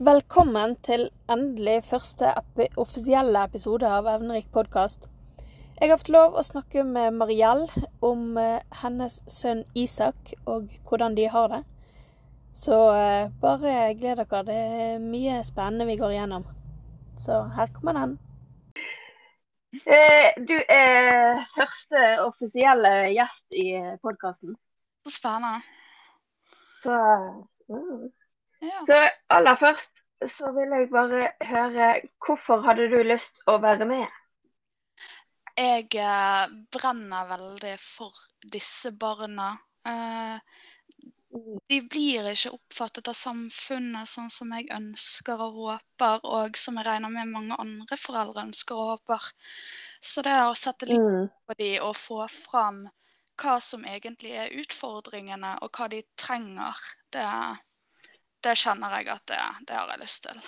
Velkommen til endelig første epi offisielle episode av Evnerik podkast. Jeg har fått lov å snakke med Mariell om eh, hennes sønn Isak og hvordan de har det. Så eh, bare gled dere. Det er mye spennende vi går igjennom. Så her kommer den. Eh, du er første offisielle gjest i podkasten. Så spennende. Så, mm. Ja. så aller først så vil jeg bare høre hvorfor hadde du lyst å være med? Jeg eh, brenner veldig for disse barna. Eh, de blir ikke oppfattet av samfunnet sånn som jeg ønsker og håper, og som jeg regner med mange andre foreldre ønsker og håper. Så det å sette litt Mm. på de og få fram hva som egentlig er utfordringene, og hva de trenger, det, det kjenner jeg at det, det har jeg lyst til.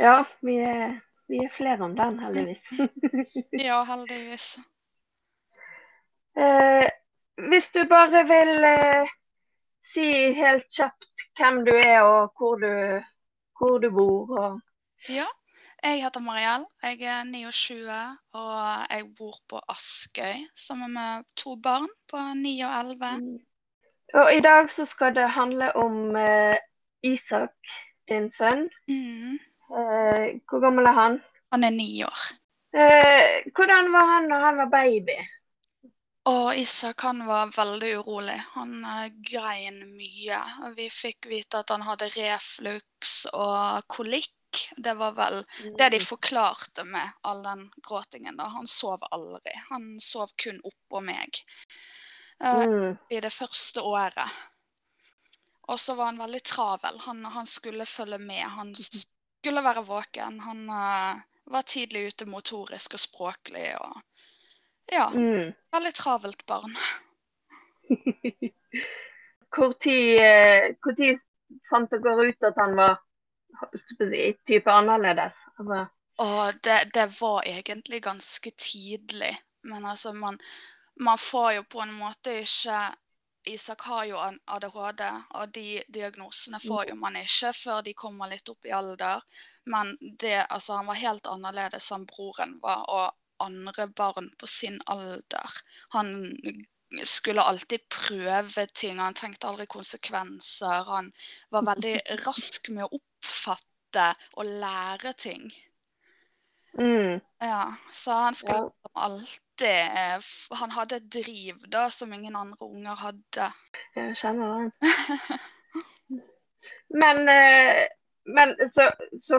Ja, vi er, vi er flere om den, heldigvis. Ja, heldigvis. Eh, hvis du bare vil eh, si helt kjapt hvem du er og hvor du, hvor du bor og Ja, jeg heter Mariell. Jeg er 29 og jeg bor på Askøy sammen med to barn på 9 og 11. Og i dag så skal det handle om eh, Isak, din sønn. Mm. Eh, hvor gammel er han? Han er ni år. Eh, hvordan var han når han var baby? Og Isak han var veldig urolig. Han eh, grein mye. Vi fikk vite at han hadde reflux og kolikk. Det var vel det de forklarte med all den gråtingen. da. Han sov aldri. Han sov kun oppå meg. Uh, Mm. i det første året. Og så var han veldig travel. Han, han skulle følge med. Han skulle være våken. Han uh, var tidlig ute motorisk og språklig. og Ja, Mm. veldig travelt barn. Hvor tid, eh, hvor tid fant dere ut at han var type annerledes? Altså, Og det, det var egentlig ganske tidlig. Men altså, man, man får jo på en måte ikke Isak har jo ADHD, og de diagnosene får jo man ikke før de kommer litt opp i alder. Men det, altså, han var helt annerledes enn broren var, og andre barn på sin alder. Han skulle alltid prøve ting, han tenkte aldri konsekvenser. Han var veldig rask med å oppfatte og lære ting. mm. Ja, så han skulle Ja. liksom alltid eh, Han hadde et driv da som ingen andre unger hadde. Jeg kjenner den. Men, eh, men så, så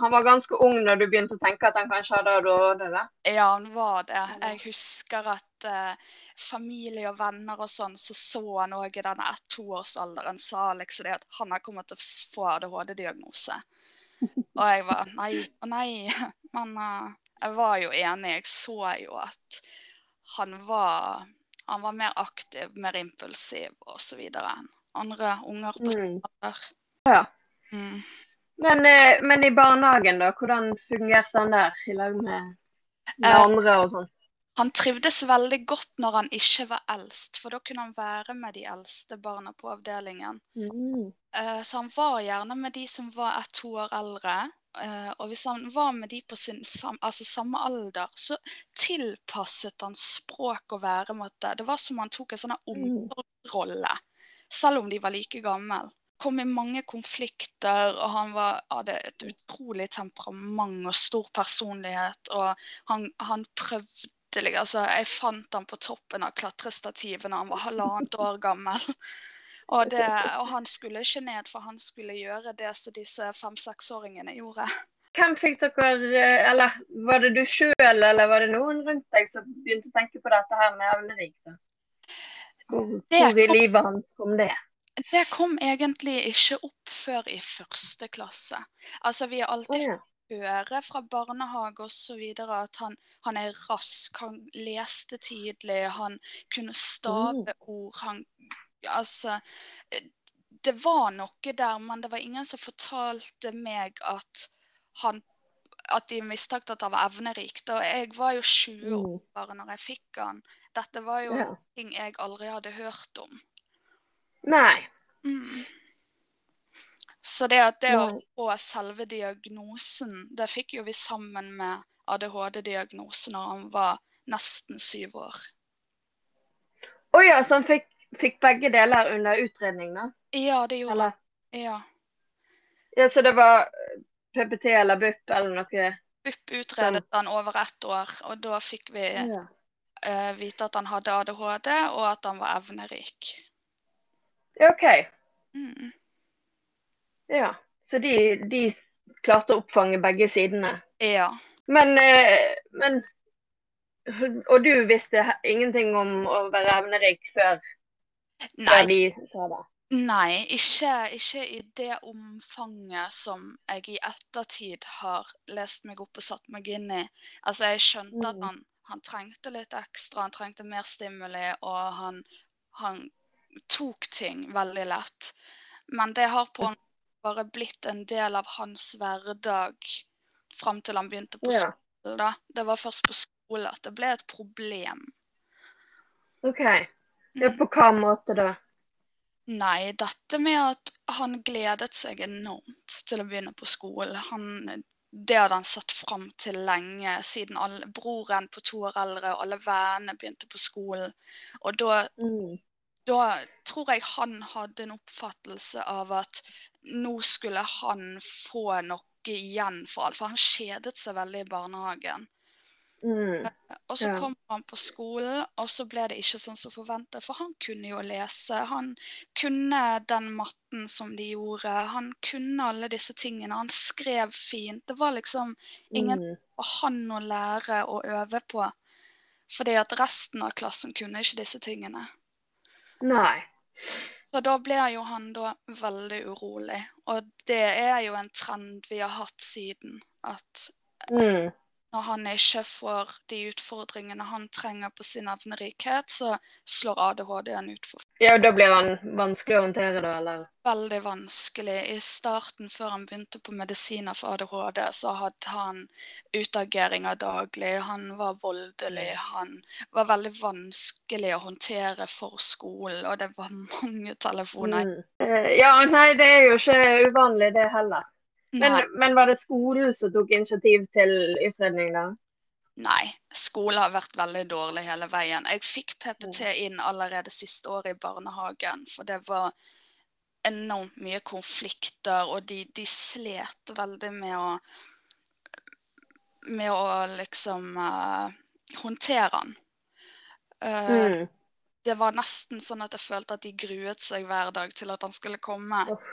han var ganske ung når du begynte å tenke at han kanskje hadde ADHD? Ja, han var det. Jeg husker at eh, familie og venner og sånn, så så han òg i denne ett-toårsalderen sa liksom det at han har kommet til å få ADHD-diagnose. Og jeg var nei og nei. Men eh, jeg var jo enig. Jeg så jo at han var Han var mer aktiv, mer impulsiv osv. enn andre unger på sin Mm. Ja. Mm. Men, eh, men i barnehagen, da? Hvordan fungerte han der i lag med, med Eh, andre og sånn? Han trivdes veldig godt når han ikke var eldst, for da kunne han være med de eldste barna på avdelingen. Mm. Eh, Så han var gjerne med de som var ett-to år eldre. Eh, Og hvis han var med de på sin altså samme alder, så tilpasset han språk og væremåte. Det var som han tok en sånn Mm. omsorgsrolle, selv om de var like gamle. Kom i mange konflikter, og han var, hadde et utrolig temperament og stor personlighet. Og han, han prøvde liksom altså, Jeg fant han på toppen av klatrestativet da han var halvannet år gammel. Og, det, og han skulle ikke ned, for han skulle gjøre det som disse fem-seksåringene gjorde. Hvem fikk dere eh, Eller var det du sjøl, eller var det noen rundt deg som begynte å tenke på dette her med evnerik? Hvor, hvor i livet hans kom det? Det kom egentlig ikke opp før i første klasse. Altså, vi har alltid alltid ja. høre fra barnehage osv. at han, han er rask, han leste tidlig, han kunne stave ord. Han, altså, eh, det var noe der, men det var ingen som fortalte meg at han at de mistenkte at han var evnerik. Da jeg var jo 20 år Mm. bare når jeg fikk han. Dette var jo Ja. ting jeg aldri hadde hørt om. Nei. Mm. Så det, at det å få selve diagnosen, det fikk jo vi sammen med ADHD-diagnosen når han var nesten syv år. Å ja, så han fikk, fikk begge deler under utredning, da? Ja, det gjorde. Eller? Ja. Ja, så det var PPT eller BUP eller noe? BUP utredet han over ett år, og da fikk vi Ja. uh, vite at han hadde ADHD, og at han var evnerik. OK. Mm. Ja. Så de, de klarte å oppfange begge sidene. Ja. Men, eh, men Og du visste ingenting om å være evnerik før, Nei, de sa det? Nei, ikke, ikke i det omfanget som jeg i ettertid har lest meg opp og satt meg inn i. Altså, jeg skjønte at Mm. han, han trengte litt ekstra, han trengte mer stimuli, og han, han tok ting veldig lett. Men det har på en måte bare blitt en del av hans hverdag fram til han begynte på Ja. skolen. da. Det var først på skole at det ble et problem. OK. Ja, på hva måte da? Nei, dette med at han gledet seg enormt til å begynne på skolen. Han, det hadde han sett fram til lenge, siden alle, broren på to år eldre og alle vennene begynte på skolen. Og da, Mm. da tror jeg han hadde en oppfattelse av at nå skulle han få noe igjen for alt, for han kjedet seg veldig i barnehagen. Mm. Og så Ja. kom han på skolen, og så ble det ikke sånn som forventet. For han kunne jo lese. Han kunne den matten som de gjorde. Han kunne alle disse tingene. Han skrev fint. Det var liksom ingen Mm. for han å lære og øve på. Fordi at resten av klassen kunne ikke disse tingene. Nei. Så da ble jo han da veldig urolig. Og det er jo en trend vi har hatt siden. At Mm. Når han ikke får de utfordringene han trenger på sin evnerikhet, så slår ADHD-en ut for Ja, da blir han vanskelig å håndtere, da, eller? veldig vanskelig. I starten, før han begynte på medisiner for ADHD, så hadde han utageringer daglig. Han var voldelig. Han var veldig vanskelig å håndtere for skolen, og det var mange telefoner. Mm. Eh, Ja, nei, det er jo ikke uvanlig det heller. Men, men var det skolen som tok initiativ til utredning, da? nei, skolen har vært veldig dårlig hele veien. Jeg fikk PPT inn allerede siste året i barnehagen, for det var enormt mye konflikter, og de, de slet veldig med å med å liksom uh, håndtere den. Uh, Mm. Det var nesten sånn at jeg følte at de gruet seg hver dag til at han skulle komme. Uff.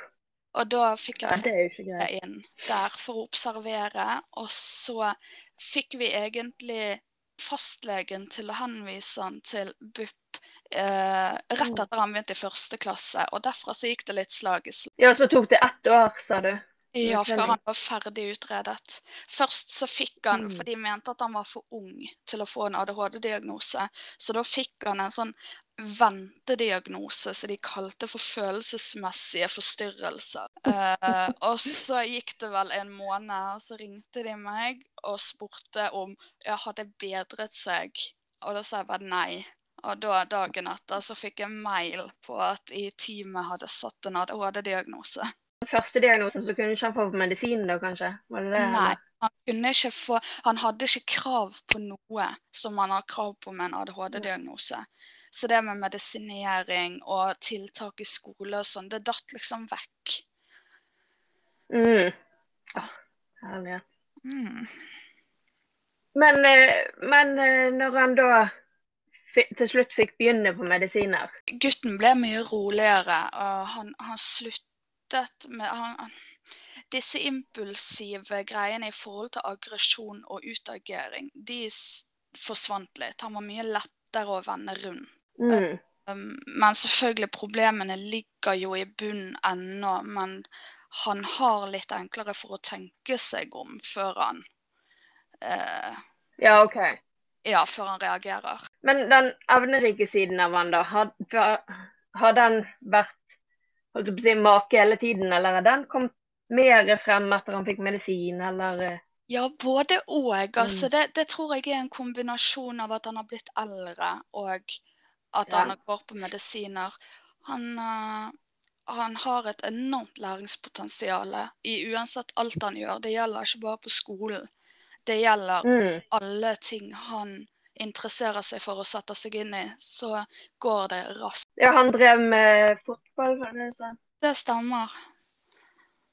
Og da fikk jeg jeg inn der for å observere, og så fikk vi egentlig fastlegen til å henvise han til BUP eh, rett Mm. etter han begynte i første klasse, og derfra så gikk det litt slag i slag. Ja, så tok det ett år, sa du? Ja, før han var ferdig utredet. Først så fikk han, Mm. for de mente at han var for ung til å få en ADHD-diagnose, så da fikk han en sånn ventediagnose som de kalte for følelsesmessige forstyrrelser. Eh, og så gikk det vel en måned, og så ringte de meg og spurte om jeg hadde bedret seg, og da sa jeg bare nei. Og da dagen etter så fikk jeg mail på at i teamet hadde satt en ADHD-diagnose. Første diagnosen, så kunne ikke han få medisin da, kanskje? Var det det? Nei, han kunne ikke få Han hadde ikke krav på noe som man har krav på med en ADHD-diagnose. Så det med medisinering og tiltak i skole og sånn, det datt liksom vekk. Mm. Ja, herlig. Mm. Men, eh, men eh, når han da til slutt fikk begynne på medisiner Gutten ble mye roligere, og han, han sluttet med han, han- Disse impulsive greiene i forhold til aggresjon og utagering, de forsvant litt. Han var mye lettere å vende rundt. Mm. Um, Men selvfølgelig, problemene ligger jo i bunnen ennå. Men han har litt enklere for å tenke seg om før han eh, Ja, OK. Ja, før han reagerer. Men den evnerike siden av han da, har, har den vært holdt på å si, make hele tiden, eller har den kommet mer frem etter han fikk medisin, eller eh, Ja, både og. Altså, Mm. det, det tror jeg er en kombinasjon av at han har blitt eldre, og at han går på medisiner. Han, eh, han har et enormt læringspotensial i uansett alt han gjør. Det gjelder ikke bare på skolen. Det gjelder Mm. alle ting han interesserer seg for å sette seg inn i, så går det raskt. Ja, han drev med fotball, var det du sa? Det stemmer.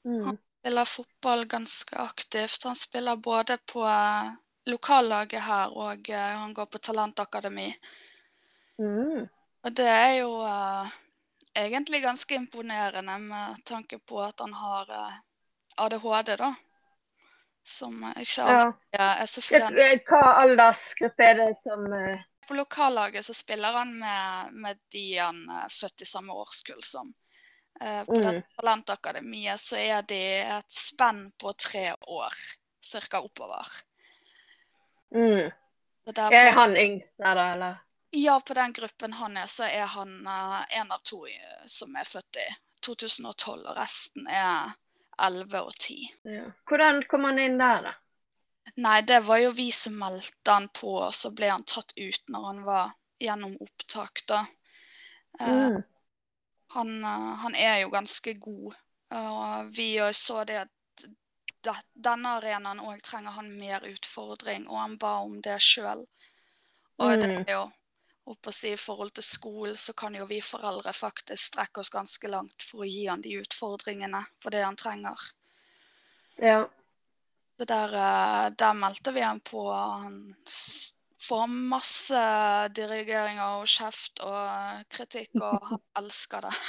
Mm. Spiller fotball ganske aktivt. Han spiller både på eh, lokallaget her og eh, han går på talentakademi. Mm. Og det er jo uh, egentlig ganske imponerende med tanke på at han har uh, ADHD, da. Som ikke Ja. alltid er så fren. Hva aldersgruppe er det som uh... På lokallaget så spiller han med, med de han er født i samme årskull som. Eh, på Mm. talentakademiet så er de et spenn på tre år, cirka oppover. mm. Er han yngst der, da, eller? Ja, på den gruppen han er, så er han én en av to eh, som er født i 2012, og resten er 11 og 10. Ja. Hvordan kom han inn der, da? Nei, det var jo vi som meldte han på, og så ble han tatt ut når han var gjennom opptak, da. Eh, Mm. han, eh, han er jo ganske god, og vi så det at de- denne arenaen òg trenger han mer utfordring, og han ba om det sjøl. Og det Mm. er jo holdt si, I forhold til skolen så kan jo vi foreldre faktisk strekke oss ganske langt for å gi han de utfordringene på det han trenger. Ja. Så der, eh, der meldte vi han på. Han får masse dirigeringer og kjeft og kritikk, og han elsker det.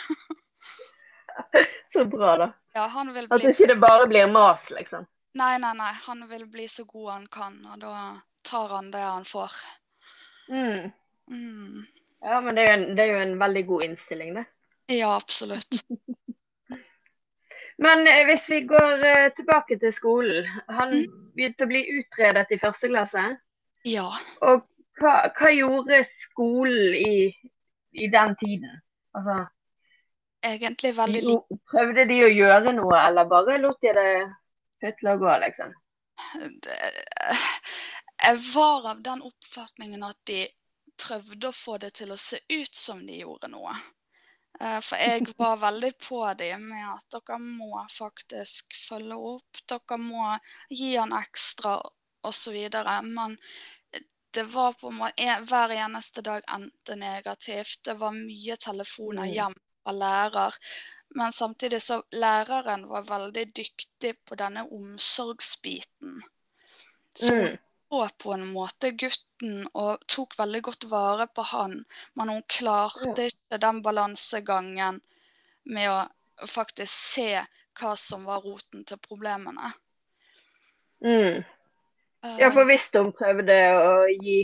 Så bra, da. Ja, han vil At bli ikke det bare blir mas, liksom. Nei, nei, nei. Han vil bli så god han kan, og da tar han det han får. Mm. Mm. Ja, men det er, en, det er jo en veldig god innstilling, det. Ja, absolutt. Men eh, hvis vi går eh, tilbake til skolen. Han Mm. begynte å bli utredet i første klasse. Ja. Og hva, hva gjorde skolen i, i den tiden? Altså, Egentlig veldig lite. prøvde de å gjøre noe, eller bare lot de det putle og gå, liksom? Jeg var av den oppfatningen at de prøvde å få det til å se ut som de gjorde noe. Eh, For jeg var veldig på dem med at dere må faktisk følge opp, dere må gi han ekstra osv. Men det var på en måte hver eneste dag endte negativt. Det var mye telefoner Mm. hjem fra lærer. Men samtidig så læreren var veldig dyktig på denne omsorgsbiten. Så hun Mm. På en måte gutten og tok veldig godt vare på han, men hun klarte ikke den balansegangen med å faktisk se hva som var roten til problemene. Mm. Ja, for hvis hun prøvde å gi,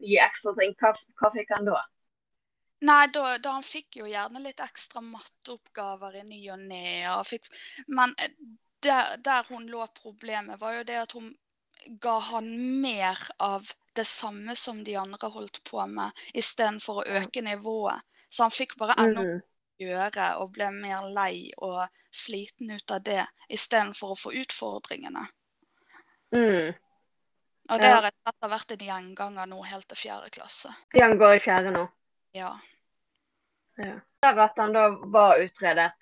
gi ekstra ting, hva, hva fikk han da? Nei, da, da han fikk jo gjerne litt ekstra matteoppgaver i ny og ne. Men eh, der, der hun lå problemet, var jo det at hun ga han mer av det samme som de andre holdt på med, istedenfor å øke nivået. Så han fikk bare enda Mm. gjøre og ble mer lei og sliten ut av det, istedenfor å få utfordringene. Mm. Og det har etter hvert en gjenganger nå helt til fjerde klasse. De han går i fjerde nå. Ja. Ja. Der at han da var utredet.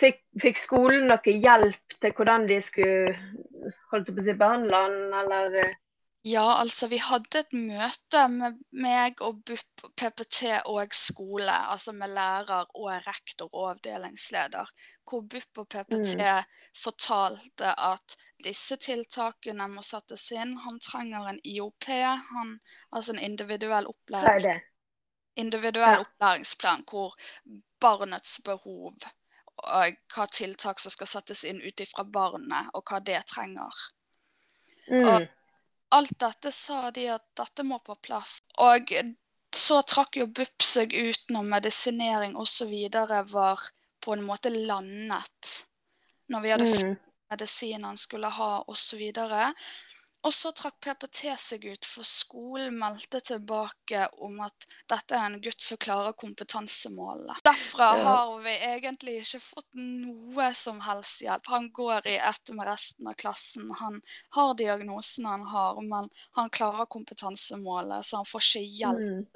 Fikk, fikk skolen noe hjelp til hvordan de skulle holdt på å si, behandle han, eller eh, Ja, altså vi hadde et møte med meg og BUP, PPT og skole, altså med lærer og rektor og avdelingsleder, hvor BUP og PPT fortalte at disse tiltakene må settes inn. Han trenger en IOP, han, altså en individuell hva opplærings, det? individuell Ja. opplæringsplan hvor barnets behov og hva tiltak som skal settes inn ut ifra barnet, og hva det trenger Mm. alt dette sa de at dette må på plass. Og så trakk jo BUP seg ut når medisinering osv. var på en måte landet. Når vi hadde Mm. medisinen skulle ha osv. Og, og så trakk PPT seg ut, for skolen meldte tilbake om at dette er en gutt som klarer kompetansemålene. Derfra Ja. har vi egentlig ikke fått noe som helst hjelp. Han går i ett med resten av klassen. Han har diagnosen han har, men han klarer kompetansemålet, så han får ikke hjelp Mm.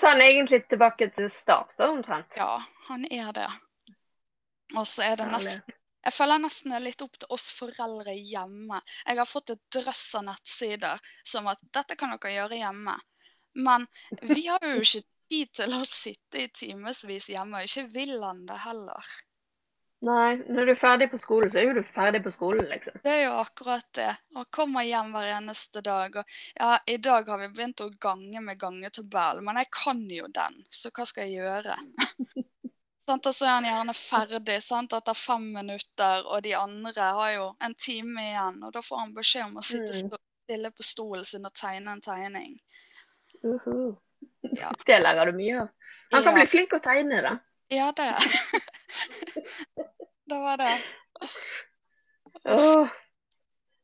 Så han egentlig tilbake til start, omtrent. Ja, han er det. Og så er det nesten Jeg føler nesten det er litt opp til oss foreldre hjemme. Jeg har fått et drøss av nettsider som at dette kan dere gjøre hjemme. Men vi har jo ikke tid til å sitte i timevis hjemme, og ikke vil han det heller. Nei, når du er ferdig på skolen, så er jo du ferdig på skolen, liksom. Det er jo akkurat det. Og kommer hjem hver eneste dag. Og ja, i dag har vi begynt å gange med gangetabell, men jeg kan jo den, så hva skal jeg gjøre? Og så er han gjerne ferdig sant? etter fem minutter, og de andre har jo en time igjen. Og da får han beskjed om å sitte Mm. stille på stolen sin og tegne en tegning. Uhu. Ja. Det lærer du mye av. Han kan Ja. bli flink å tegne, da. Ja, det. det var det. Oh.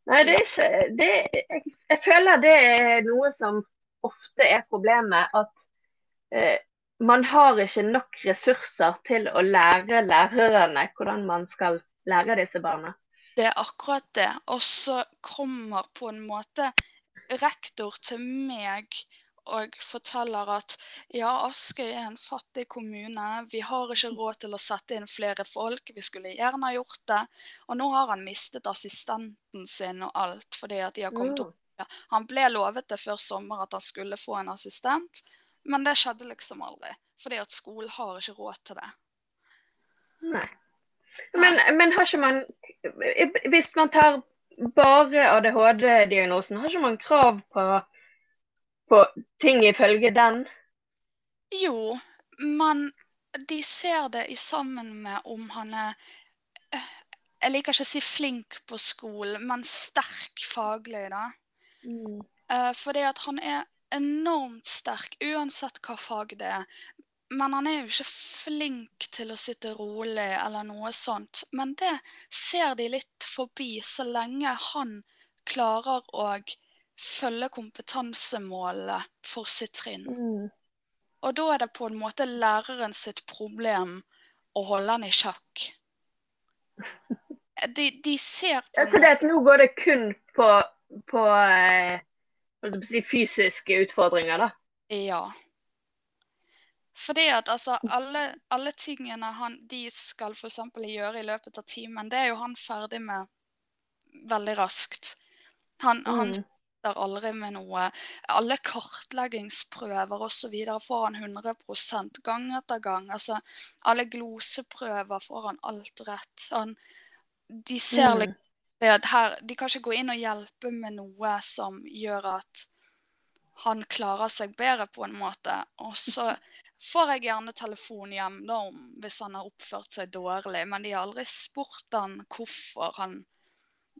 Nei, det er ikke det, jeg, jeg føler det er noe som ofte er problemet. At eh, man har ikke nok ressurser til å lære lærerne hvordan man skal lære disse barna. Det er akkurat det. Og så kommer på en måte rektor til meg og forteller at ja, Askøy er en fattig kommune. Vi har ikke råd til å sette inn flere folk. Vi skulle gjerne ha gjort det. Og nå har han mistet assistenten sin og alt fordi at de har kommet Mm. opp. Han ble lovet det før sommer at han skulle få en assistent, men det skjedde liksom aldri. Fordi at skolen har ikke råd til det. Nei. Men, men har ikke man Hvis man tar bare ADHD-diagnosen, har ikke man krav på, på ting ifølge den? Jo, men de ser det i sammen med om han er eh, Jeg liker ikke å si flink på skolen, men sterk faglig, da. Mm. fordi at han er enormt sterk, uansett hva fag det er. Men han er jo ikke flink til å sitte rolig eller noe sånt. Men det ser de litt forbi, så lenge han klarer å følge kompetansemålet for sitt trinn. Mm. Og da er det på en måte læreren sitt problem å holde han i sjakk. De, de ser på Ja, en det at nå går det kun på, på eh, fysiske utfordringer, da. Ja. Fordi at altså, alle, alle tingene han, de skal f.eks. gjøre i løpet av timen, det er jo han ferdig med veldig raskt. Han, han Mm. sitter aldri med noe Alle kartleggingsprøver osv. får han 100 gang etter gang. Altså, alle gloseprøver får han alt rett. Han, de ser Mm. liksom det at her, De kan ikke gå inn og hjelpe med noe som gjør at han klarer seg bedre på en måte. Og så får jeg gjerne telefon hjem da om hvis han har oppført seg dårlig, men de har aldri spurt han hvorfor han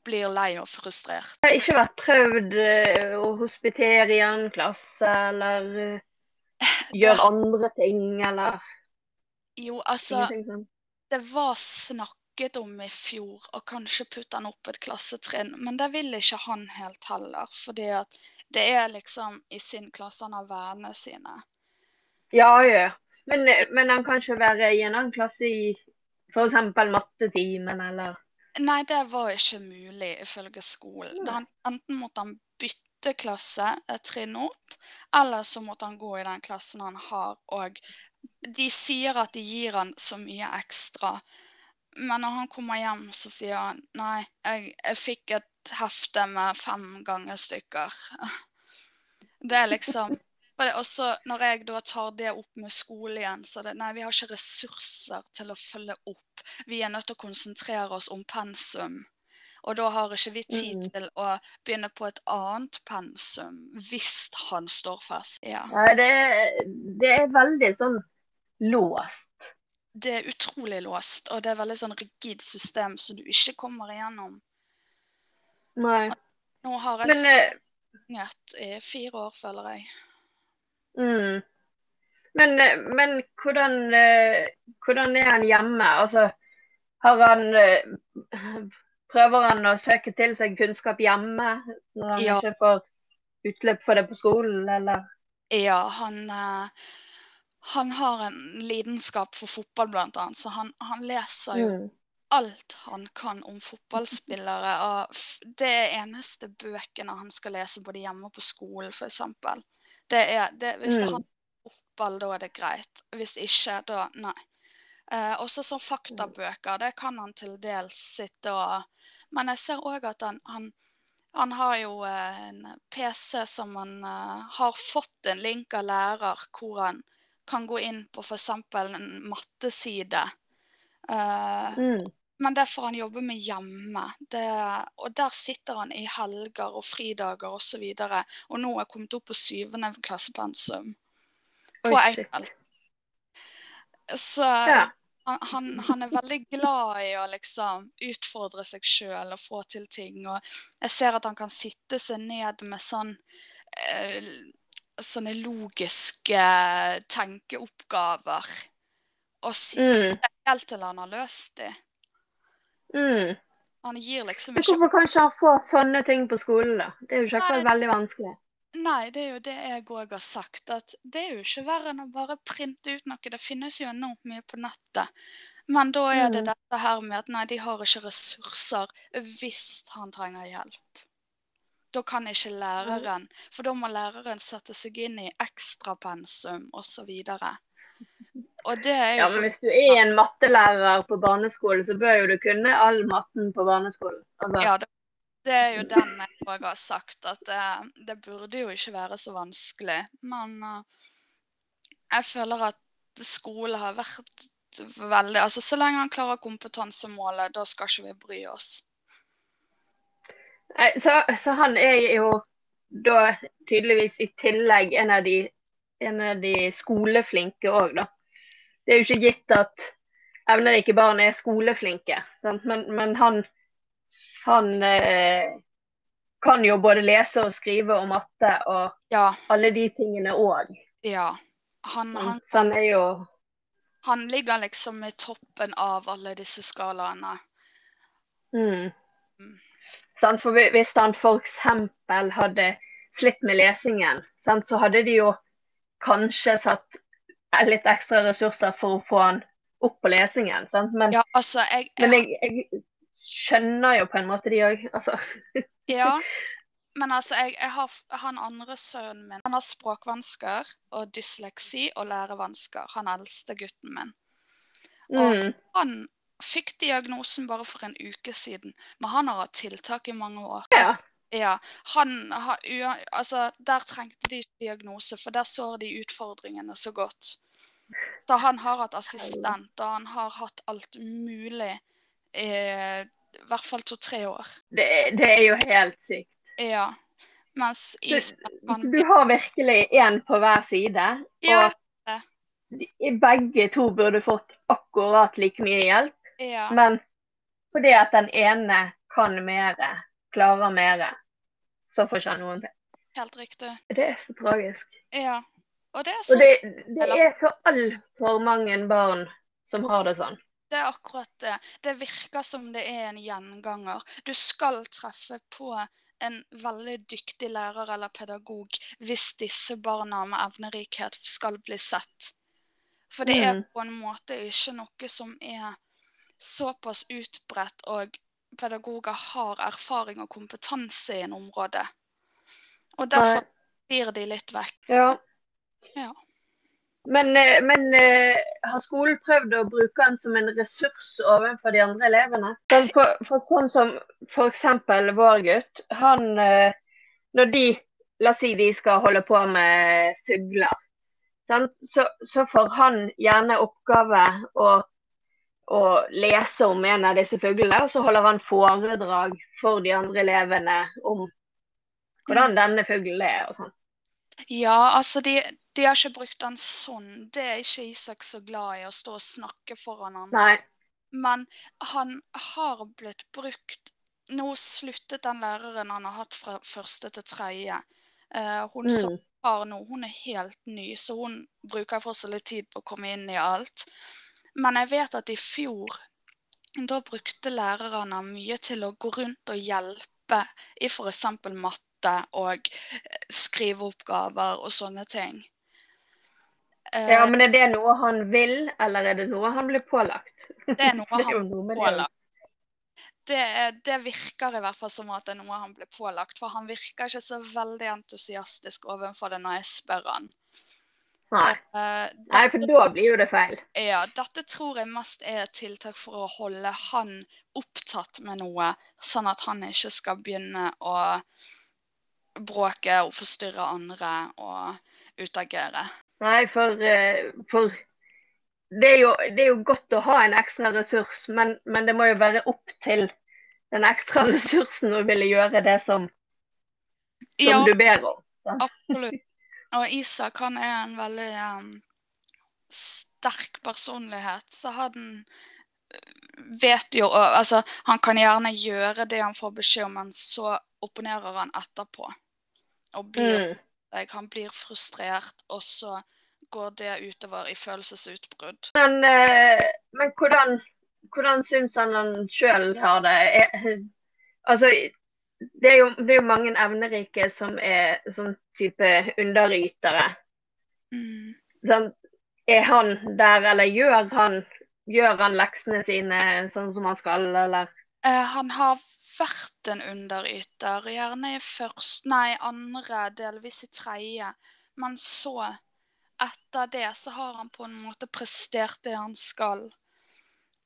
blir lei og frustrert. Det har ikke vært prøvd eh, å hospitere i en klasse, eller eh, gjøre andre ting, eller Jo, altså. Det var snakket om i fjor og kanskje putte han opp et klassetrinn, men det vil ikke han helt heller. Fordi at det er liksom i sin klasse han har vennene sine. Ja, ja. Men, men han kan ikke være i en annen klasse i f.eks. mattetimen, eller Nei, det var ikke mulig ifølge skolen. Han, enten måtte han bytte klasse et trinn opp, eller så måtte han gå i den klassen han har. Og de sier at de gir han så mye ekstra. Men når han kommer hjem, så sier han nei, jeg, jeg fikk et hefte med fem ganger stykker. Det er liksom og så når jeg da tar det opp med skole igjen, så er det nei, vi har ikke ressurser til å følge opp. Vi er nødt til å konsentrere oss om pensum. Og da har ikke vi tid Mm. til å begynne på et annet pensum hvis han står fast. Ja. Det, det er veldig sånn låst. Det er utrolig låst, og det er veldig sånn rigid system som du ikke kommer igjennom. Nei. Nå har jeg eh, stanget i fire år, føler jeg. mm. Men, eh, men hvordan, eh, hvordan er han hjemme? Altså, har han Prøver han å søke til seg kunnskap hjemme når han Ja. ikke får utløp for det på skolen, eller? Ja, han, han har en lidenskap for fotball, blant annet, så han, han leser jo Mm. alt han kan om fotballspillere. Og det eneste bøkene han skal lese både hjemme og på skolen, f.eks. Det er det, Hvis Mm. han fotball, da er det greit. Hvis ikke, da nei. Eh, også sånn faktabøker, det kan han til dels sitte og Men jeg ser òg at han, han, han, har jo eh, en PC som han uh, har fått en link av lærer, hvor han kan gå inn på f.eks. en matteside. Uh, Mm. men det får han jobbe med hjemme. Det, og der sitter han i helger og fridager osv. Og, så og nå er kommet opp på syvende klassepensum på engelsk. Så Ja. han, han, han er veldig glad i å liksom utfordre seg sjøl og få til ting. Og jeg ser at han kan sitte seg ned med sånn eh, Sånne logiske tenkeoppgaver. Og sitte Mm. helt til han har løst de. Mm. Han gir liksom ikke hvorfor kan ikke han få sånne ting på skolen, da? Det er jo ikke akkurat veldig vanskelig. Nei, det er jo det jeg òg har sagt. At det er jo ikke verre enn å bare printe ut noe. Det finnes jo enormt mye på nettet. Men da er det Mm. dette her med at nei, de har ikke ressurser hvis han trenger hjelp. Da kan ikke læreren, for da må læreren sette seg inn i ekstrapensum osv. Og det er jo Ja, men hvis du er en mattelærer på barneskolen, så bør jo du kunne all matten på barneskolen. Altså, Ja, det, det er jo den jeg òg har sagt, at det, det burde jo ikke være så vanskelig. Men uh, jeg føler at skole har vært veldig Altså så lenge han klarer kompetansemålet, da skal ikke vi bry oss. Så, så han er jo da tydeligvis i tillegg en av de, en av de skoleflinke òg, da. Det er jo ikke gitt at evnerike barn er skoleflinke, sant? Men, men han, han eh, kan jo både lese og skrive og matte og Ja, alle de tingene òg. ja. Han, han, Så han er jo han ligger liksom i toppen av alle disse skalaene. mm. Sant? For hvi- hvis han f.eks. hadde slitt med lesingen, sant? så hadde de jo kanskje satt litt ekstra ressurser for å få han opp på lesingen. Sant? Men, Ja, altså, jeg, men jeg, jeg, jeg skjønner jo på en måte de òg. Altså. Ja, men altså, jeg, jeg har han andre sønnen min. Han har språkvansker og dysleksi og lærevansker. Han eldste gutten min. Mm. Han fikk diagnosen bare for en uke siden, men han har hatt tiltak i mange år. Ja. Ja, han har, altså, Der trengte de diagnose, for der så de utfordringene så godt. Så han har hatt assistent, og han har hatt alt mulig i i hvert fall to-tre år. Det, det er jo helt sykt. Ja. Mens Du, Stefan du har virkelig én på hver side. Ja. Og begge to burde fått akkurat like mye hjelp. Ja. Men fordi at den ene kan mere, klarer mere, så får ikke han noen til. Helt riktig. Det er så tragisk. Ja. Og det er så det, det er så altfor mange barn som har det sånn. Det er akkurat det. Det virker som det er en gjenganger. Du skal treffe på en veldig dyktig lærer eller pedagog hvis disse barna med evnerikhet skal bli sett. For det er Mm. på en måte ikke noe som er såpass utbredt, og pedagoger har erfaring og kompetanse i en område. Og derfor blir de litt vekk. Ja. Ja. Men, eh, men eh, har skolen prøvd å bruke den som en ressurs overfor de andre elevene? For, for sånn som f.eks. vår gutt. Han eh, Når de La oss si de skal holde på med fugler. Så, så får han gjerne oppgave å, å lese om en av disse fuglene, og så holder han foredrag for de andre elevene om hvordan denne fuglen er. og sånn. Ja, altså de, de har ikke brukt den sånn. Det er ikke Isak så glad i, å stå og snakke foran han. Nei. Men han har blitt brukt Nå sluttet den læreren han har hatt fra første til tredje. Uh, hun som Mm. har nå, hun er helt ny, så hun bruker fortsatt litt tid på å komme inn i alt. Men jeg vet at i fjor, da brukte lærerne mye til å gå rundt og hjelpe i f.eks. matte og eh, skriveoppgaver og sånne ting. Eh, Ja, men er det noe han vil, eller er det noe han blir pålagt? Det er noe han blir pålagt. Det, det virker i hvert fall som at det er noe han blir pålagt, for han virker ikke så veldig entusiastisk overfor det når jeg spør han. Nei. Eh, Nei, for da blir jo det feil. ja, dette tror jeg mest er et tiltak for å holde han opptatt med noe, sånn at han ikke skal begynne å bråke og forstyrre andre og utagere. Nei, for, eh, for det, er jo, det er jo godt å ha en ekstra ressurs, men, men det må jo være opp til den ekstra ressursen å ville gjøre det som, som Ja, du ber om. absolutt. Og Isak han er en veldig um, sterk personlighet, så han eh, vet jo Altså, han kan gjerne gjøre det han får beskjed om, men så opponerer han etterpå. Og blir Mm. Han blir frustrert, og så går det utover i følelsesutbrudd. Men, eh, men hvordan, hvordan syns han han sjøl har det? Er, altså, det er, jo, det er jo mange evnerike som er sånn type underytere. Mm. Sånn, er han der, eller gjør han, gjør han leksene sine sånn som han skal, eller? Eh, han har vært en underyter, gjerne i først, nei, andre, delvis i tredje. Men så, etter det, så har han på en måte prestert det han skal.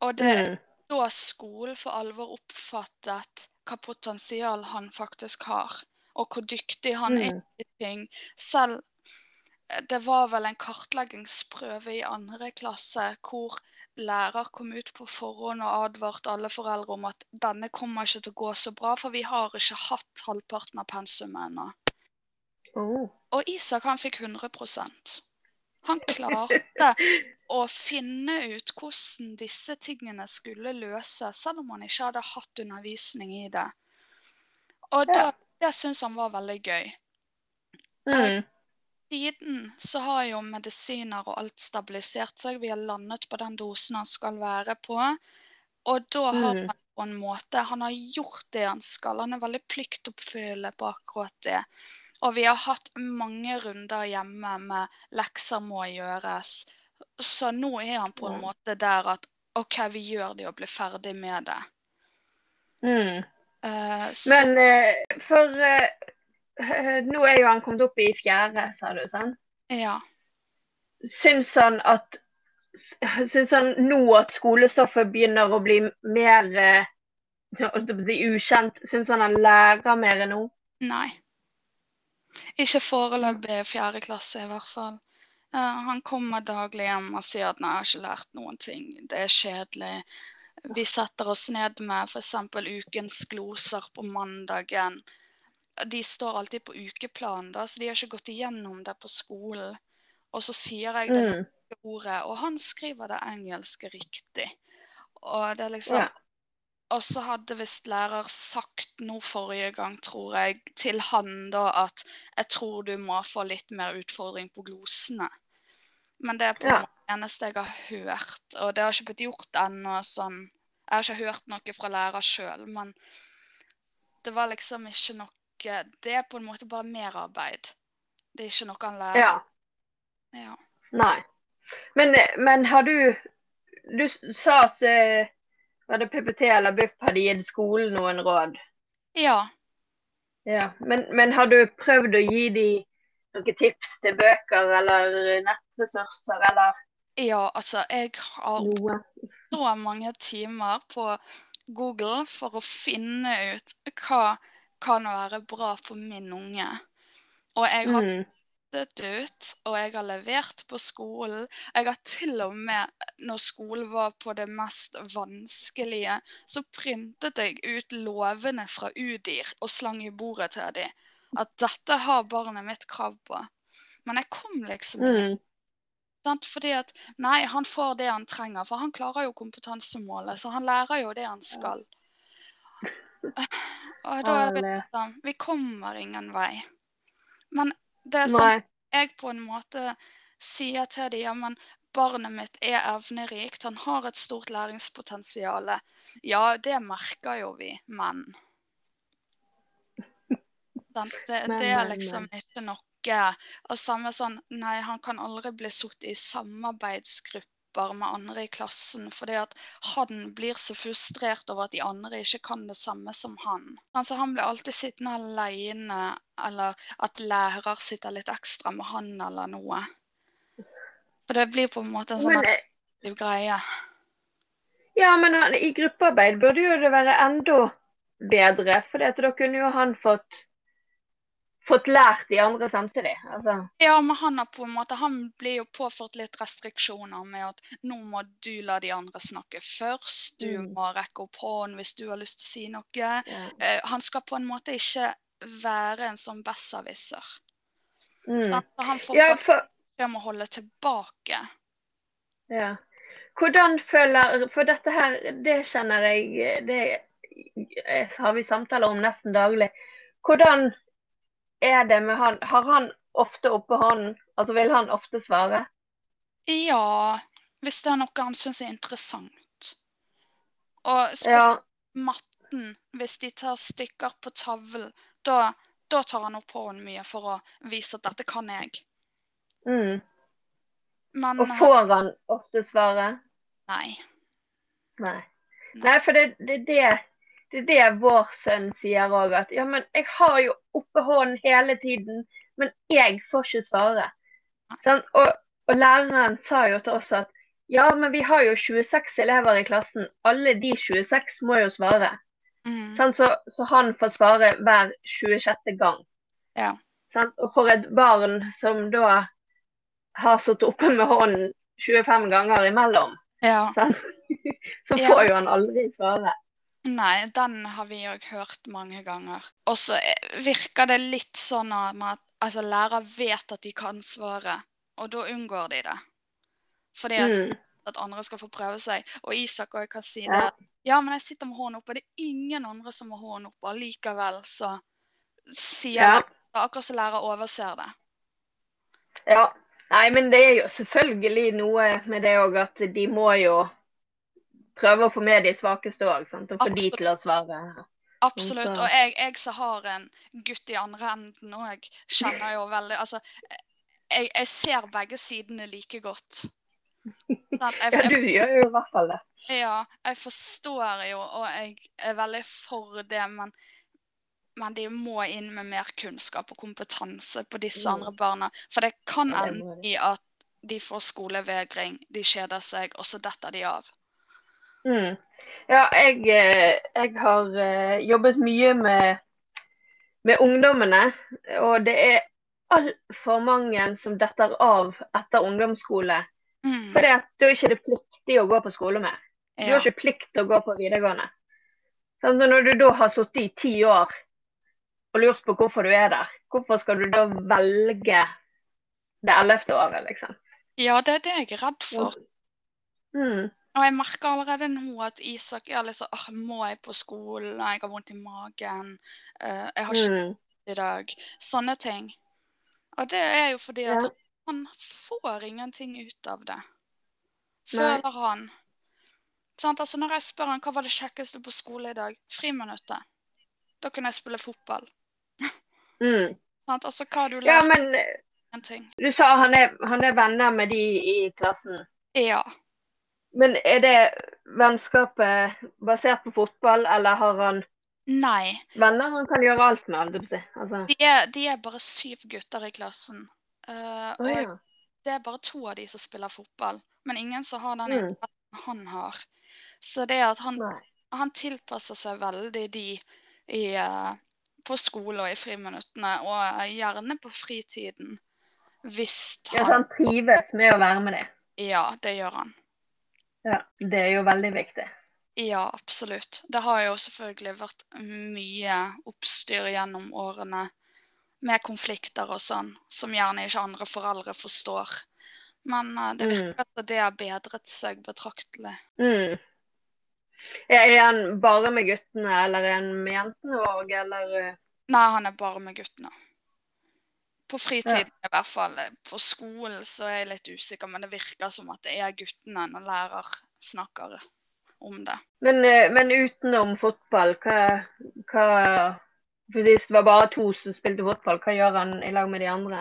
Og det er Mm. da skolen for alvor oppfattet hva potensial han faktisk har, og hvor dyktig han er Mm. i ting. Selv eh, det var vel en kartleggingsprøve i andre klasse hvor lærer kom ut på forhånd og advarte alle foreldre om at denne kommer ikke til å gå så bra, for vi har ikke hatt halvparten av pensumet ennå. Oh. Og Isak han fikk 100% Han klarte å finne ut hvordan disse tingene skulle løses, selv om han ikke hadde hatt undervisning i det. Og da, det syns han var veldig gøy. Mm. Siden så har jo medisiner og alt stabilisert seg. Vi har landet på den dosen han skal være på. Og da har Mm. han på en måte Han har gjort det han skal. Han er veldig pliktoppfyllende på akkurat det. Og vi har hatt mange runder hjemme med lekser må gjøres. Så nå er han på en måte der at OK, vi gjør det og blir ferdig med det. Mm. Uh, Men uh, for eh, nå er jo han kommet opp i fjerde, sa du, sant? ja. Syns han at Syns han nå at skolestoffet begynner å bli mer si ukjent? Syns han han lærer mer nå? Nei. Ikke foreløpig i fjerde klasse, i hvert fall. Eh, han kommer daglig hjem og sier at 'nei, jeg har ikke lært noen ting', det er kjedelig. Vi setter oss ned med f.eks. ukens gloser på mandagen. De står alltid på ukeplan, da, så de har ikke gått igjennom det på skolen. Og så sier jeg det Mm. ordet, og han skriver det engelske riktig. Og det er liksom Ja. Og så hadde visst lærer sagt noe forrige gang, tror jeg, til han da at jeg tror du må få litt mer utfordring på glosene. Men det er på Ja. det eneste jeg har hørt, og det har ikke blitt gjort ennå sånn Jeg har ikke hørt noe fra lærer sjøl, men det var liksom ikke noe Det er på en måte bare merarbeid. Det er ikke noe han lærer. ja. Ja. Nei. Men, men har du Du sa at eh, var det PPT eller BUP hadde gitt skolen noen råd? ja. Ja. Men, men har du prøvd å gi de noen tips til bøker eller nettressurser eller Ja, altså, jeg har noe? så mange timer på Google for å finne ut hva kan være bra for min unge. Og jeg har Mm. Printet ut, og jeg har levert på skolen. Jeg har til og med, når skolen var på det mest vanskelige, så printet jeg ut lovene fra UDIR og slang i bordet til dem. At dette har barnet mitt krav på. Men jeg kom liksom Mm. Fordi at nei, han får det han trenger, for han klarer jo kompetansemålet, så han lærer jo det han skal. Og da er det sånn, vi kommer ingen vei. Men det som Nei. jeg på en måte sier til dem, ja, men barnet mitt er evnerikt, han har et stort læringspotensial. Ja, det merker jo vi, men Det, det er liksom ikke noe Og samme sånn Nei, han kan aldri bli satt i samarbeidsgrupper med andre i klassen, fordi at han blir så frustrert over at de andre ikke kan det samme som han. Altså, han blir alltid sittende alene, eller at lærer sitter litt ekstra med han eller noe. For det blir på en måte en sånn eh, aktiv greie. ja, men i gruppearbeid burde jo det være enda bedre, for da kunne jo han fått fått lært de andre samtidig. Altså. Ja, men han har på en måte, han blir jo påført litt restriksjoner med at nå må du la de andre snakke først. Du Mm. må rekke opp hånden hvis du har lyst til å si noe. Ja. Uh, han skal på en måte ikke være en sånn besserwisser. Mm. Så Han får ja, for, om å holde tilbake. ja. Hvordan føler For dette her, det kjenner jeg Det har vi samtaler om nesten daglig. Hvordan er det med han? Har han ofte oppe hånden? Altså vil han ofte svare? Ja, hvis det er noe han syns er interessant. Og spesielt Ja. matten, hvis de tar stykker på tavlen, da, da tar han opp hånden mye for å vise at dette kan jeg. Mm. Men Og får han ofte svare? nei. Nei. Nei, for det, det, det, det er det vår sønn sier òg. At ja, men jeg har jo oppe hånden hele tiden, men jeg får ikke svare. Sånn? Og, og læreren sa jo til oss at ja, men vi har jo 26 elever i klassen. Alle de 26 må jo svare. Mm. Sånn? Så, så han får svare hver 26. gang. Ja. Sånn, Og for et barn som da har sittet oppe med hånden 25 ganger imellom, ja. sånn, så Ja. får jo han aldri svare. Nei, den har vi òg hørt mange ganger. Og så eh, virker det litt sånn at altså, lærer vet at de kan svare, og da unngår de det. Fordi at, Mm. at andre skal få prøve seg. Og Isak òg kan si. Ja. det. Ja, men jeg sitter med hånden oppe, det er ingen andre som har hånden oppe. og Likevel så sier Ja. jeg akkurat som lærer overser det. Ja. Nei, men det er jo selvfølgelig noe med det òg at de må jo prøve å få med de svakeste òg, og få de til å svare. Absolutt. Og jeg, jeg som har en gutt i andre enden òg, kjenner jo veldig Altså, jeg, jeg ser begge sidene like godt. Jeg, Ja, du gjør jo i hvert fall det. ja, jeg forstår jo, og jeg er veldig for det, men, men de må inn med mer kunnskap og kompetanse på disse Mm. andre barna. For det kan ende i at de får skolevegring, de kjeder seg, og så detter de av. Mm. Ja, jeg, eh, jeg har eh, jobbet mye med, med ungdommene, og det er altfor mange som detter av etter ungdomsskole. Mm. For da er ikke det pliktig å gå på skole mer. Du Ja. har ikke plikt til å gå på videregående. Så når du da har sittet i ti år og lurt på hvorfor du er der, hvorfor skal du da velge det ellevte året, liksom? ja, det er det jeg er redd for. Mm. Og jeg merker allerede nå at Isak er litt sånn «Åh, Må jeg på skolen? Jeg har vondt i magen. Uh, jeg har ikke Mm. i dag. Sånne ting. Og det er jo fordi at Ja. han får ingenting ut av det. Nei. Føler han. Sant? Altså når jeg spør han hva var det kjekkeste på skole i dag, friminuttet. Da kunne jeg spille fotball. Mm. Sant? Altså hva har du Ja, men du sa han er, han er venner med de i klassen. Ja. Men er det vennskapet basert på fotball, eller har han Nei. venner han kan gjøre alt med? Altså, De er, de er bare syv gutter i klassen. Å og ja. det er bare to av de som spiller fotball. Men ingen som har den Mm. han har. Så det at han han tilpasser seg veldig de i, uh, på skole og i friminuttene, og eh, gjerne på fritiden. Hvis Ja, så han han trives med å være med det. Ja, det gjør han. Ja, det er jo veldig viktig. Ja, absolutt. Det har jo selvfølgelig vært mye oppstyr gjennom årene med konflikter og sånn, som gjerne ikke andre foreldre forstår. Men uh, det virker at det har bedret seg betraktelig. Mm. Er han bare med guttene, eller er han med jentene òg, eller eh? Nei, han er bare med guttene. På fritiden i hvert fall. På skolen så er jeg litt usikker, men det virker som at det er guttene når lærer snakker om det. Men, eh, men utenom fotball, hva, hva Hvis det var bare to som spilte fotball, hva gjør han i lag med de andre?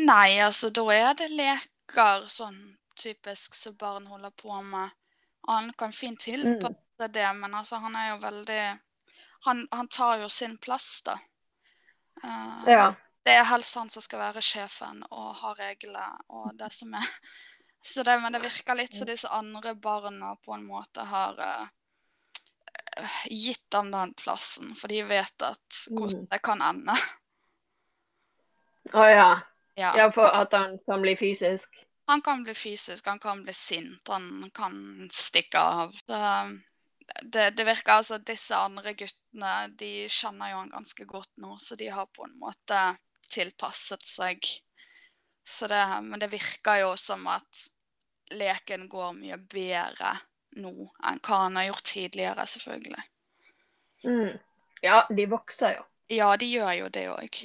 Nei, altså da er det leker sånn typisk som barn holder på med. Han kan fint tilpasse det, men altså han er jo veldig Han, han tar jo sin plass, da. Uh, Ja. Det er helst han som skal være sjefen og ha regler og det som er så det, Men det virker litt som disse andre barna på en måte har uh, gitt ham den plassen, for de vet at hvordan Mm. det kan ende. Å ja. Ja. ja. For at han kan bli fysisk. Han kan bli fysisk, han kan bli sint, han kan stikke av. Så det, det virker altså at Disse andre guttene de kjenner jo han ganske godt nå, så de har på en måte tilpasset seg. Så det, men det virker jo som at leken går mye bedre nå enn hva han har gjort tidligere, selvfølgelig. Mm. Ja, de vokser jo. Ja, de gjør jo det òg.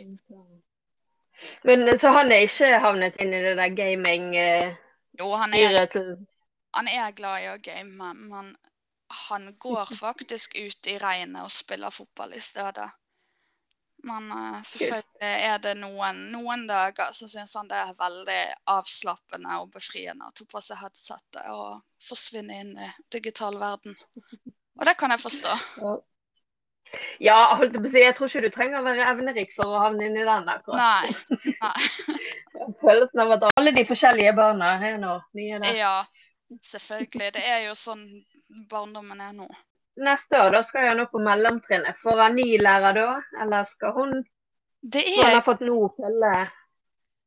Men så han er ikke havnet inn i det der gaming eh, Jo, han er, han er glad i å game, men han går faktisk ut i regnet og spiller fotball i stedet. Men uh, selvfølgelig er det noen, noen dager så syns han det er veldig avslappende og befriende å ta på seg headsetet og forsvinne inn i digital verden. Og det kan jeg forstå. Ja, holdt jeg på å si, jeg tror ikke du trenger å være evnerik for å havne inn i den. akkurat. Nei. nei. Følelsen av at alle de forskjellige barna er nå nye der. Ja, selvfølgelig. Det er jo sånn barndommen er nå. Neste år da skal han opp på mellomtrinnet. Får han ny lærer da, eller skal hun Det han er, har fått nå, følge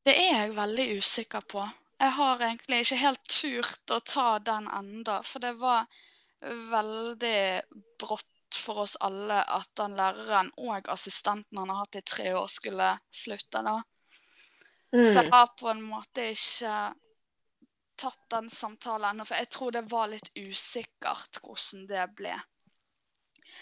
det er jeg veldig usikker på. Jeg har egentlig ikke helt turt å ta den enda, for det var veldig brått for oss alle at den læreren og assistenten han har hatt i tre år, skulle slutte da. Så jeg mm. har på en måte ikke tatt den samtalen ennå, for jeg tror det var litt usikkert hvordan det ble.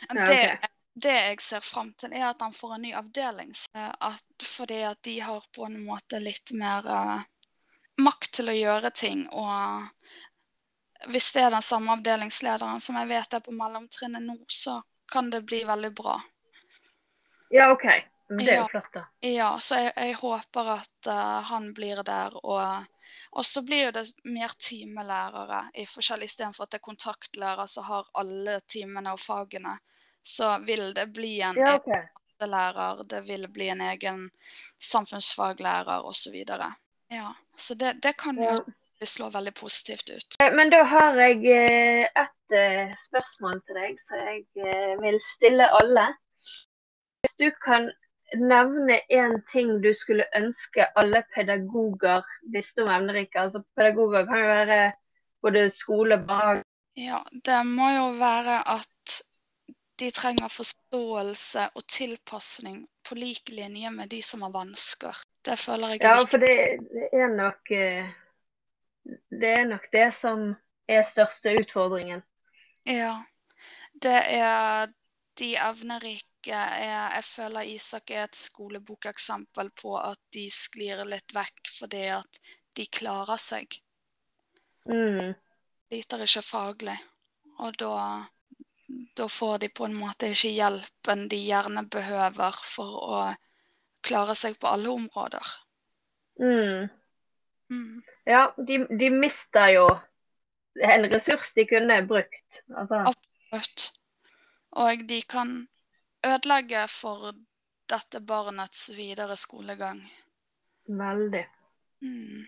Ja, Det, det jeg ser fram til, er at han får en ny avdeling. At, fordi at de har på en måte litt mer uh, makt til å gjøre ting. Og hvis det er den samme avdelingslederen som jeg vet er på mellomtrinnet nå, så kan det bli veldig bra. Ja, OK. Men det er jo flott, da. Ja, så jeg, jeg håper at uh, han blir der. Og, og så blir jo det mer timelærere i forskjellig istedenfor at det er kontaktlærer som har alle timene og fagene. Så vil det bli en Ja, egen OK. lærer, det vil bli en egen samfunnsfaglærer osv. Ja, så det, det kan jo Ja. slå veldig positivt ut. Eh, Men da har jeg eh, et eh, spørsmål til deg som jeg vil stille alle. Hvis du kan nevne én ting du skulle ønske alle pedagoger visste om emneriket. Altså pedagoger kan jo være både skole, barnehage Ja, det må jo være at de trenger forståelse og tilpasning på lik linje med de som har vansker. Det føler jeg ikke. Ja, for det, det er nok eh, Det er nok det som er største utfordringen. Ja. Det er de evnerike er, Jeg føler Isak er et skolebokeksempel på at de sklir litt vekk fordi at de klarer seg. Mm. Sliter ikke faglig. Og da, da får de på en måte ikke hjelpen de gjerne behøver for å klare seg på alle områder. Mm. Mm. Ja, de, de mister jo en ressurs de kunne brukt. Altså, Absolutt. Og de kan ødelegge for dette barnets videre skolegang. veldig. Mm.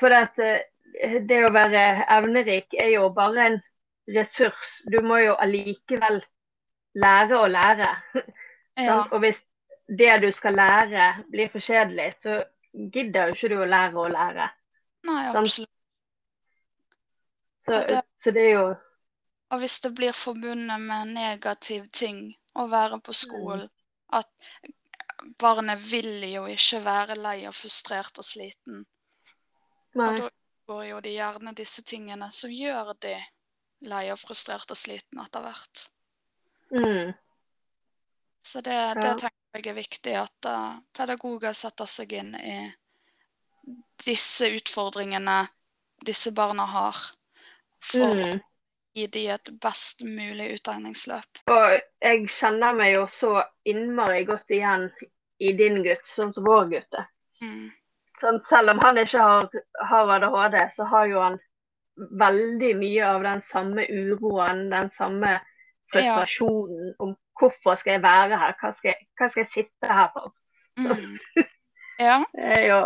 For at, eh, det å være evnerik er jo bare en ressurs. Du må jo allikevel lære å lære. Ja, Og hvis det du skal lære blir for kjedelig, så gidder jo ikke du å lære å lære. nei, absolutt. Så, Og det- så det er jo Og hvis det blir forbundet med negativ ting å være på skolen, at barnet vil jo ikke være lei og frustrert og sliten. Og da går jo de gjerne disse tingene som gjør de lei og frustrert og sliten etter hvert. Mm. Så det, Ja. tenker jeg er viktig, at uh, pedagoger setter seg inn i disse utfordringene disse barna har, for Mm. Gi de et best mulig utdanningsløp. Og jeg kjenner meg jo så innmari godt igjen i din gutt, sånn som vår gutt er. Mm. Sånn, selv om han ikke har, har ADHD, så har jo han veldig mye av den samme uroen, den samme frustrasjonen om hvorfor skal jeg være her, hva skal jeg, hva skal jeg sitte her for? Mm. Ja. Det jo,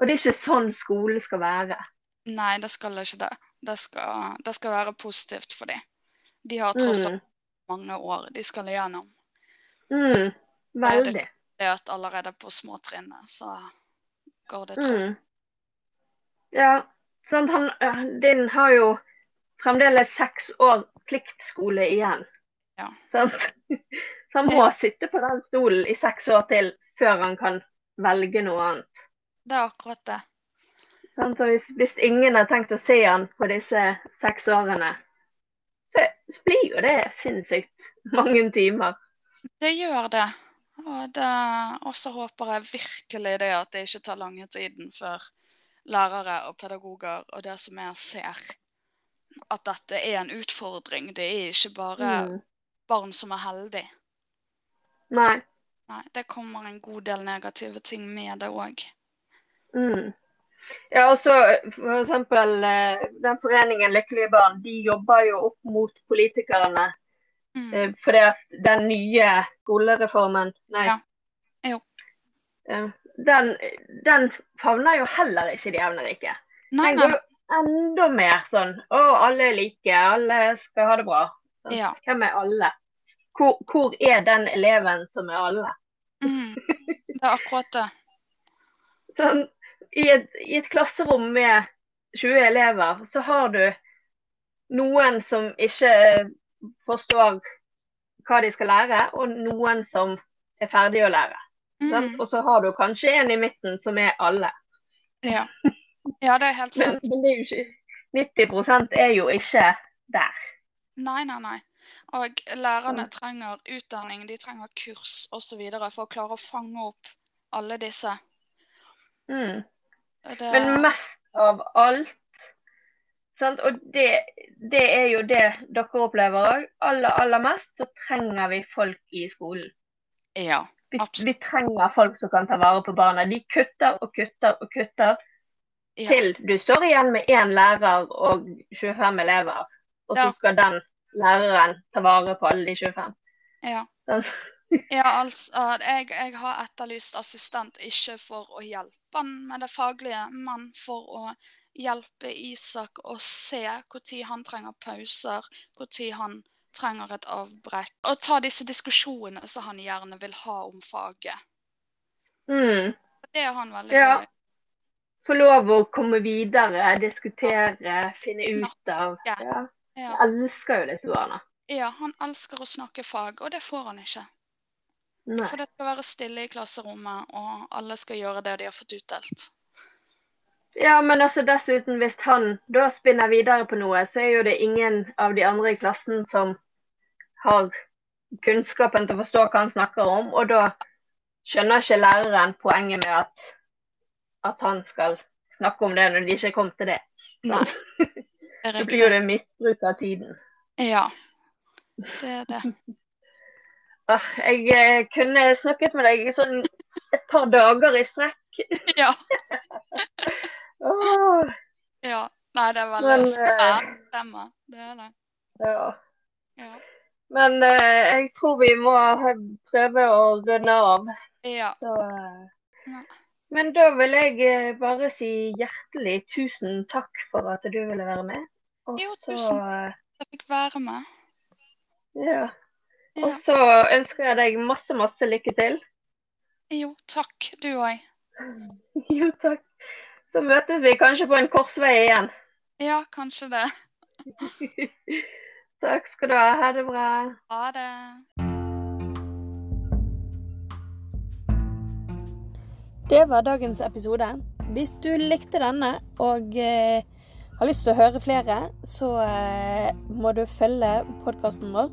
og det er ikke sånn skole skal være. Nei, det skal ikke det. Det skal, det skal være positivt for dem. De har tross alt Mm. mange år de skal igjennom. Mm. Veldig. Det at allerede på småtrinnet så går det tregt. Mm. Ja, sant, han, din har jo fremdeles seks år pliktskole igjen. Ja. Sant? Så han må sitte på den stolen i seks år til før han kan velge noe annet. Det er akkurat det. Så hvis, hvis ingen har tenkt å se han på disse seks årene, så, blir jo det sinnssykt mange timer. Det gjør det. Og, det, og så håper jeg virkelig det at det ikke tar lange tiden før lærere og pedagoger og det som jeg ser at dette er en utfordring. Det er ikke bare Mm. barn som er heldige. Nei. Nei, det kommer en god del negative ting med det òg. Mm. Ja, og så for eh, den foreningen Lykkelige barn, de jobber jo opp mot politikerne. Mm. eh, Fordi at den nye skolereformen, nei. Ja. Jo. Den, den favner jo heller ikke de evnerike. Nei, Den går jo enda mer sånn å, alle er like, alle skal ha det bra. Ja. Hvem er alle? Hvor, hvor er den eleven som er alle? mm. Det er akkurat det. Sånn, i, et, I et klasserom med 20 elever, så har du noen som ikke forstår hva de skal lære, og noen som er ferdig å lære. Mm. Og så har du kanskje en i midten som er alle. Ja. ja, det er helt Men, sant. men det er ikke, 90 er jo ikke der. Nei, nei, nei. Og lærerne trenger utdanning, de trenger kurs osv. for å klare å fange opp alle disse. Mm. Det, Men mest av alt sant? Og det, det er jo det dere opplever òg. Aller, aller mest så trenger vi folk i skolen. ja. Vi, vi trenger folk som kan ta vare på barna. De kutter og kutter og kutter ja. til du står igjen med én lærer og 25 elever. Og så Ja. skal den læreren ta vare på alle de 25. ja. Sant? Ja, altså, jeg, jeg har etterlyst assistent ikke for å hjelpe han med det faglige, men for å hjelpe Isak å se når han trenger pauser, når han trenger et avbrekk, og ta disse diskusjonene som han gjerne vil ha om faget. Mm. Det er han veldig Ja. glad i. Få lov å komme videre, diskutere, finne ut av Ja. ja. Ja. Jeg elsker jo disse barna. ja, han elsker å snakke fag, og det får han ikke. Nei. For det skal være stille i klasserommet, og alle skal gjøre det de har fått utdelt. Ja, men altså dessuten, hvis han da spinner videre på noe, så er jo det ingen av de andre i klassen som har kunnskapen til å forstå hva han snakker om, og da skjønner ikke læreren poenget med at, at han skal snakke om det når de ikke kom til det. Nei. Det blir jo det misbruk av tiden. Ja. Det er det. Ah, jeg eh, kunne snakket med deg sånn et par dager i strekk. Ja. Åh, ja. Nei, det er veldig Men, spennende. Det er det. ja. Ja. Men eh, jeg tror vi må prøve å runde av. ja. Så, eh, Ja. Men da vil jeg eh, bare si hjertelig tusen takk for at du ville være med. Og Jo, takk for at Jeg fikk være med. ja. Ja. Og så ønsker jeg deg masse, masse lykke til. Jo, takk. Du òg. Jo, takk. Så møtes vi kanskje på en korsvei igjen. Ja, kanskje det. Takk skal du ha. Ha det bra. Ha det. Det var dagens episode. Hvis du likte denne og eh, har lyst til å høre flere, så eh, må du følge podkasten vår.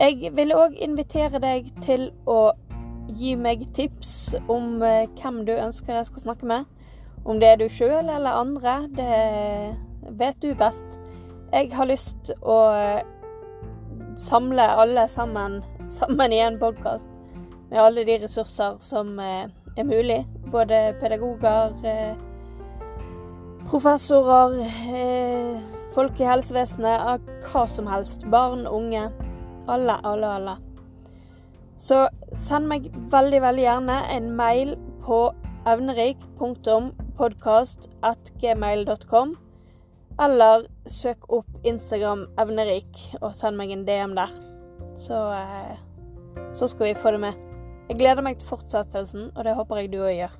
Jeg vil òg invitere deg til å gi meg tips om eh, hvem du ønsker jeg skal snakke med. Om det er du sjøl eller andre, det vet du best. Jeg har lyst å eh, samle alle sammen, sammen i en podkast med alle de ressurser som eh, er mulig. Både pedagoger, professorer, folk i helsevesenet, hva som helst. Barn, unge. Alle, alle, alle. Så send meg veldig, veldig gjerne en mail på evnerik.podkast.gmail.com, eller søk opp Instagram evnerik og send meg en DM der. Så, eh, så skal vi få det med. Jeg gleder meg til fortsettelsen, og det håper jeg du òg gjør.